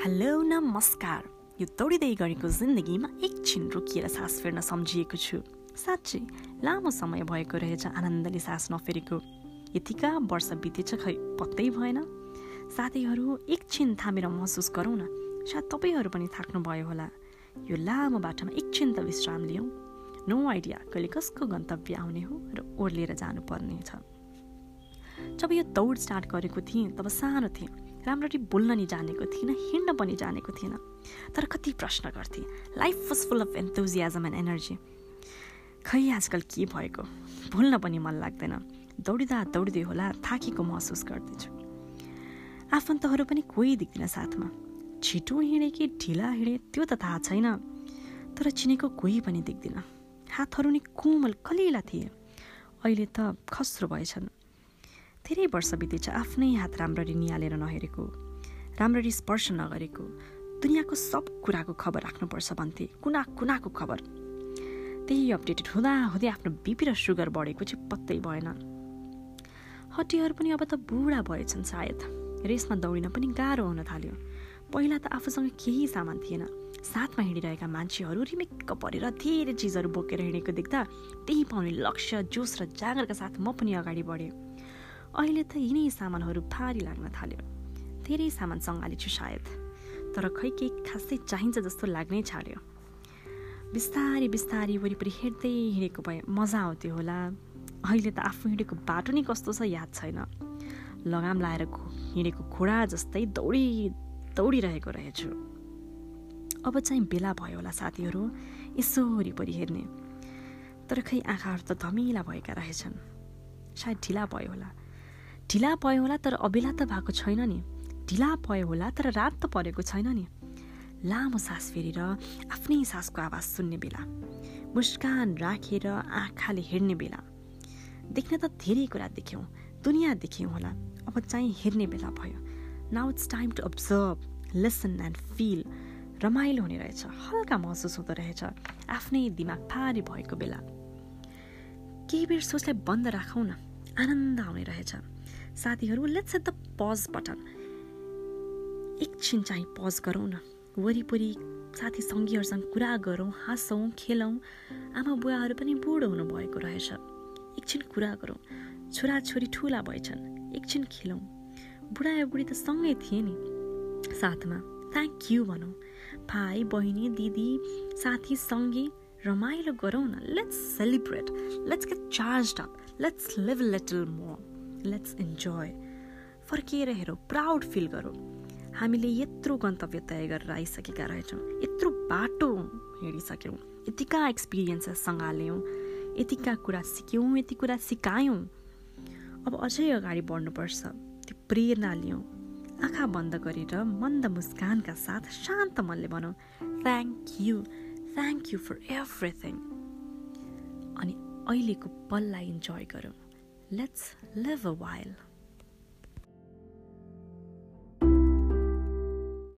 Hello नमस्कार यो दौडिँदै गरेको जिन्दगीमा एकछिन रोकिएर सास फेर्न सम्झिएको छु साँच्चै लामो समय भएको रहेछ आनन्दले सास नफेरेको यतिका वर्ष बितेछ खै पत्तै भएन साथीहरू एकछिन थामेर महसुस गरौँ न सायद तपाईँहरू पनि थाक्नुभयो होला यो लामो बाटोमा एकछिन त विश्राम लियौँ नो आइडिया कहिले कसको गन्तव्य आउने हो र ओर्लिएर जानुपर्ने छ जब यो दौड स्टार्ट गरेको थिएँ तब सानो थिएँ राम्ररी बोल्न नि जानेको थिइनँ हिँड्न पनि जानेको थिएन तर कति प्रश्न गर्थेँ। Life was full of enthusiasm and energy खै आजकल के भएको? भुल्न पनि मन लाग्दैन। दौडिँदा दौडिँदै होला थाकेको महसुस गर्दैछु। आफन्तहरू पनि कोही देख्दिनँ साथमा। छिटो हिँडे कि ढिला हिँडे त्यो त थाहा छैन। तर चिनेको कोही पनि देख्दिनँ हातहरू नै कोमल कलिला थिए। अहिले त खस्रो भएछन्। धेरै वर्ष बितेछ आफ्नै हात राम्ररी निहालेर नहेरेको राम्ररी स्पर्श नगरेको दुनियाँको सब कुराको खबर राख्नुपर्छ भन्थे कुना कुनाको खबर? त्यही अपडेटेड हुँदा हुँदै आफ्नो बिपी र सुगर बढेको चाहिँ पत्तै भएन। हड्डीहरू पनि अब त बुढा भएछन् सायद। रेसमा दौडिन पनि गाह्रो हुन थाल्यो। पहिला त आफूसँग केही सामान थिएन। साथमा हिँडिरहेका मान्छेहरू रिमिक्क परेर धेरै चिजहरू बोकेर हिँडेको देख्दा त्यही पाउने लक्ष्य जोस र जागरका साथ म पनि अगाडि बढेँ। अहिले त यिनै सामानहरू भारी लाग्न थाल्यो। धेरै सामान छु सायद तर खै केही खासै चाहिन्छ जस्तो लाग्नै छाड्यो बिस्तारी बिस्तारी वरिपरि हेर्दै हिँडेको भए मजा आउँथ्यो होला। अहिले त आफू हिँडेको बाटो नै कस्तो छ याद छैन। लगाम लाएर हिँडेको घोडा जस्तै दौडी दौडिरहेको रहेछु। अब चाहिँ बेला भयो होला साथीहरू यसो वरिपरि हेर्ने। तर खै आँखाहरू त धमिला भएका रहेछन्। सायद ढिला भयो होला। ढिला पयो होला तर अबेला त भएको छैन नि। ढिला पयो होला तर रात त परेको छैन नि। लामो सास फेरेर आफ्नै सासको आवाज सुन्ने बेला मुस्कान राखेर आँखाले हेर्ने बेला। देख्न त धेरै कुरा देख्यौँ दुनियाँ देख्यौँ होला। अब चाहिँ हेर्ने बेला भयो। Now it's time to observe listen and feel रमाइलो हुने रहेछ हल्का महसुस हुँदो रहेछ आफ्नै दिमाग भारी भएको बेला। केही बेर सोचलाई बन्द राखौँ न आनन्द आउने रहेछ। साथीहरू let's hit the pause button एकछिन चाहिँ पज गरौँ न। वरिपरि साथी सङ्गीहरूसँग कुरा गरौँ हाँसौँ खेलौँ। आमा बुवाहरू पनि बुढो हुनुभएको रहेछ। एकछिन कुरा गरौँ। छोराछोरी ठुला भएछन्। एकछिन खेलौँ। बुढा बुढी त सँगै थिए नि। साथमा थ्याङ्क यू भनौँ। भाइ बहिनी दिदी साथी सँगै रमाइलो गरौँ न। Let's celebrate let's get charge up let's live little more let's enjoy फर्किएर हेरौँ प्राउड फिल गरौँ हामीले यत्रो गन्तव्य तय गरेर आइसकेका रहेछौँ यत्रो बाटो हिँडिसक्यौँ यतिका एक्सपिरियन्सेस सँगाल्यौँ यतिका कुरा सिक्यौँ यति कुरा सिकायौँ अब अझै अगाडि बढ्नुपर्छ त्यो प्रेरणा लियौँ आँखा बन्द गरेर मन्द मुस्कानका साथ शान्त मनले भनौँ thank you thank you for everything अनि अहिलेको पललाई इन्जोय गरौँ Let's live a while.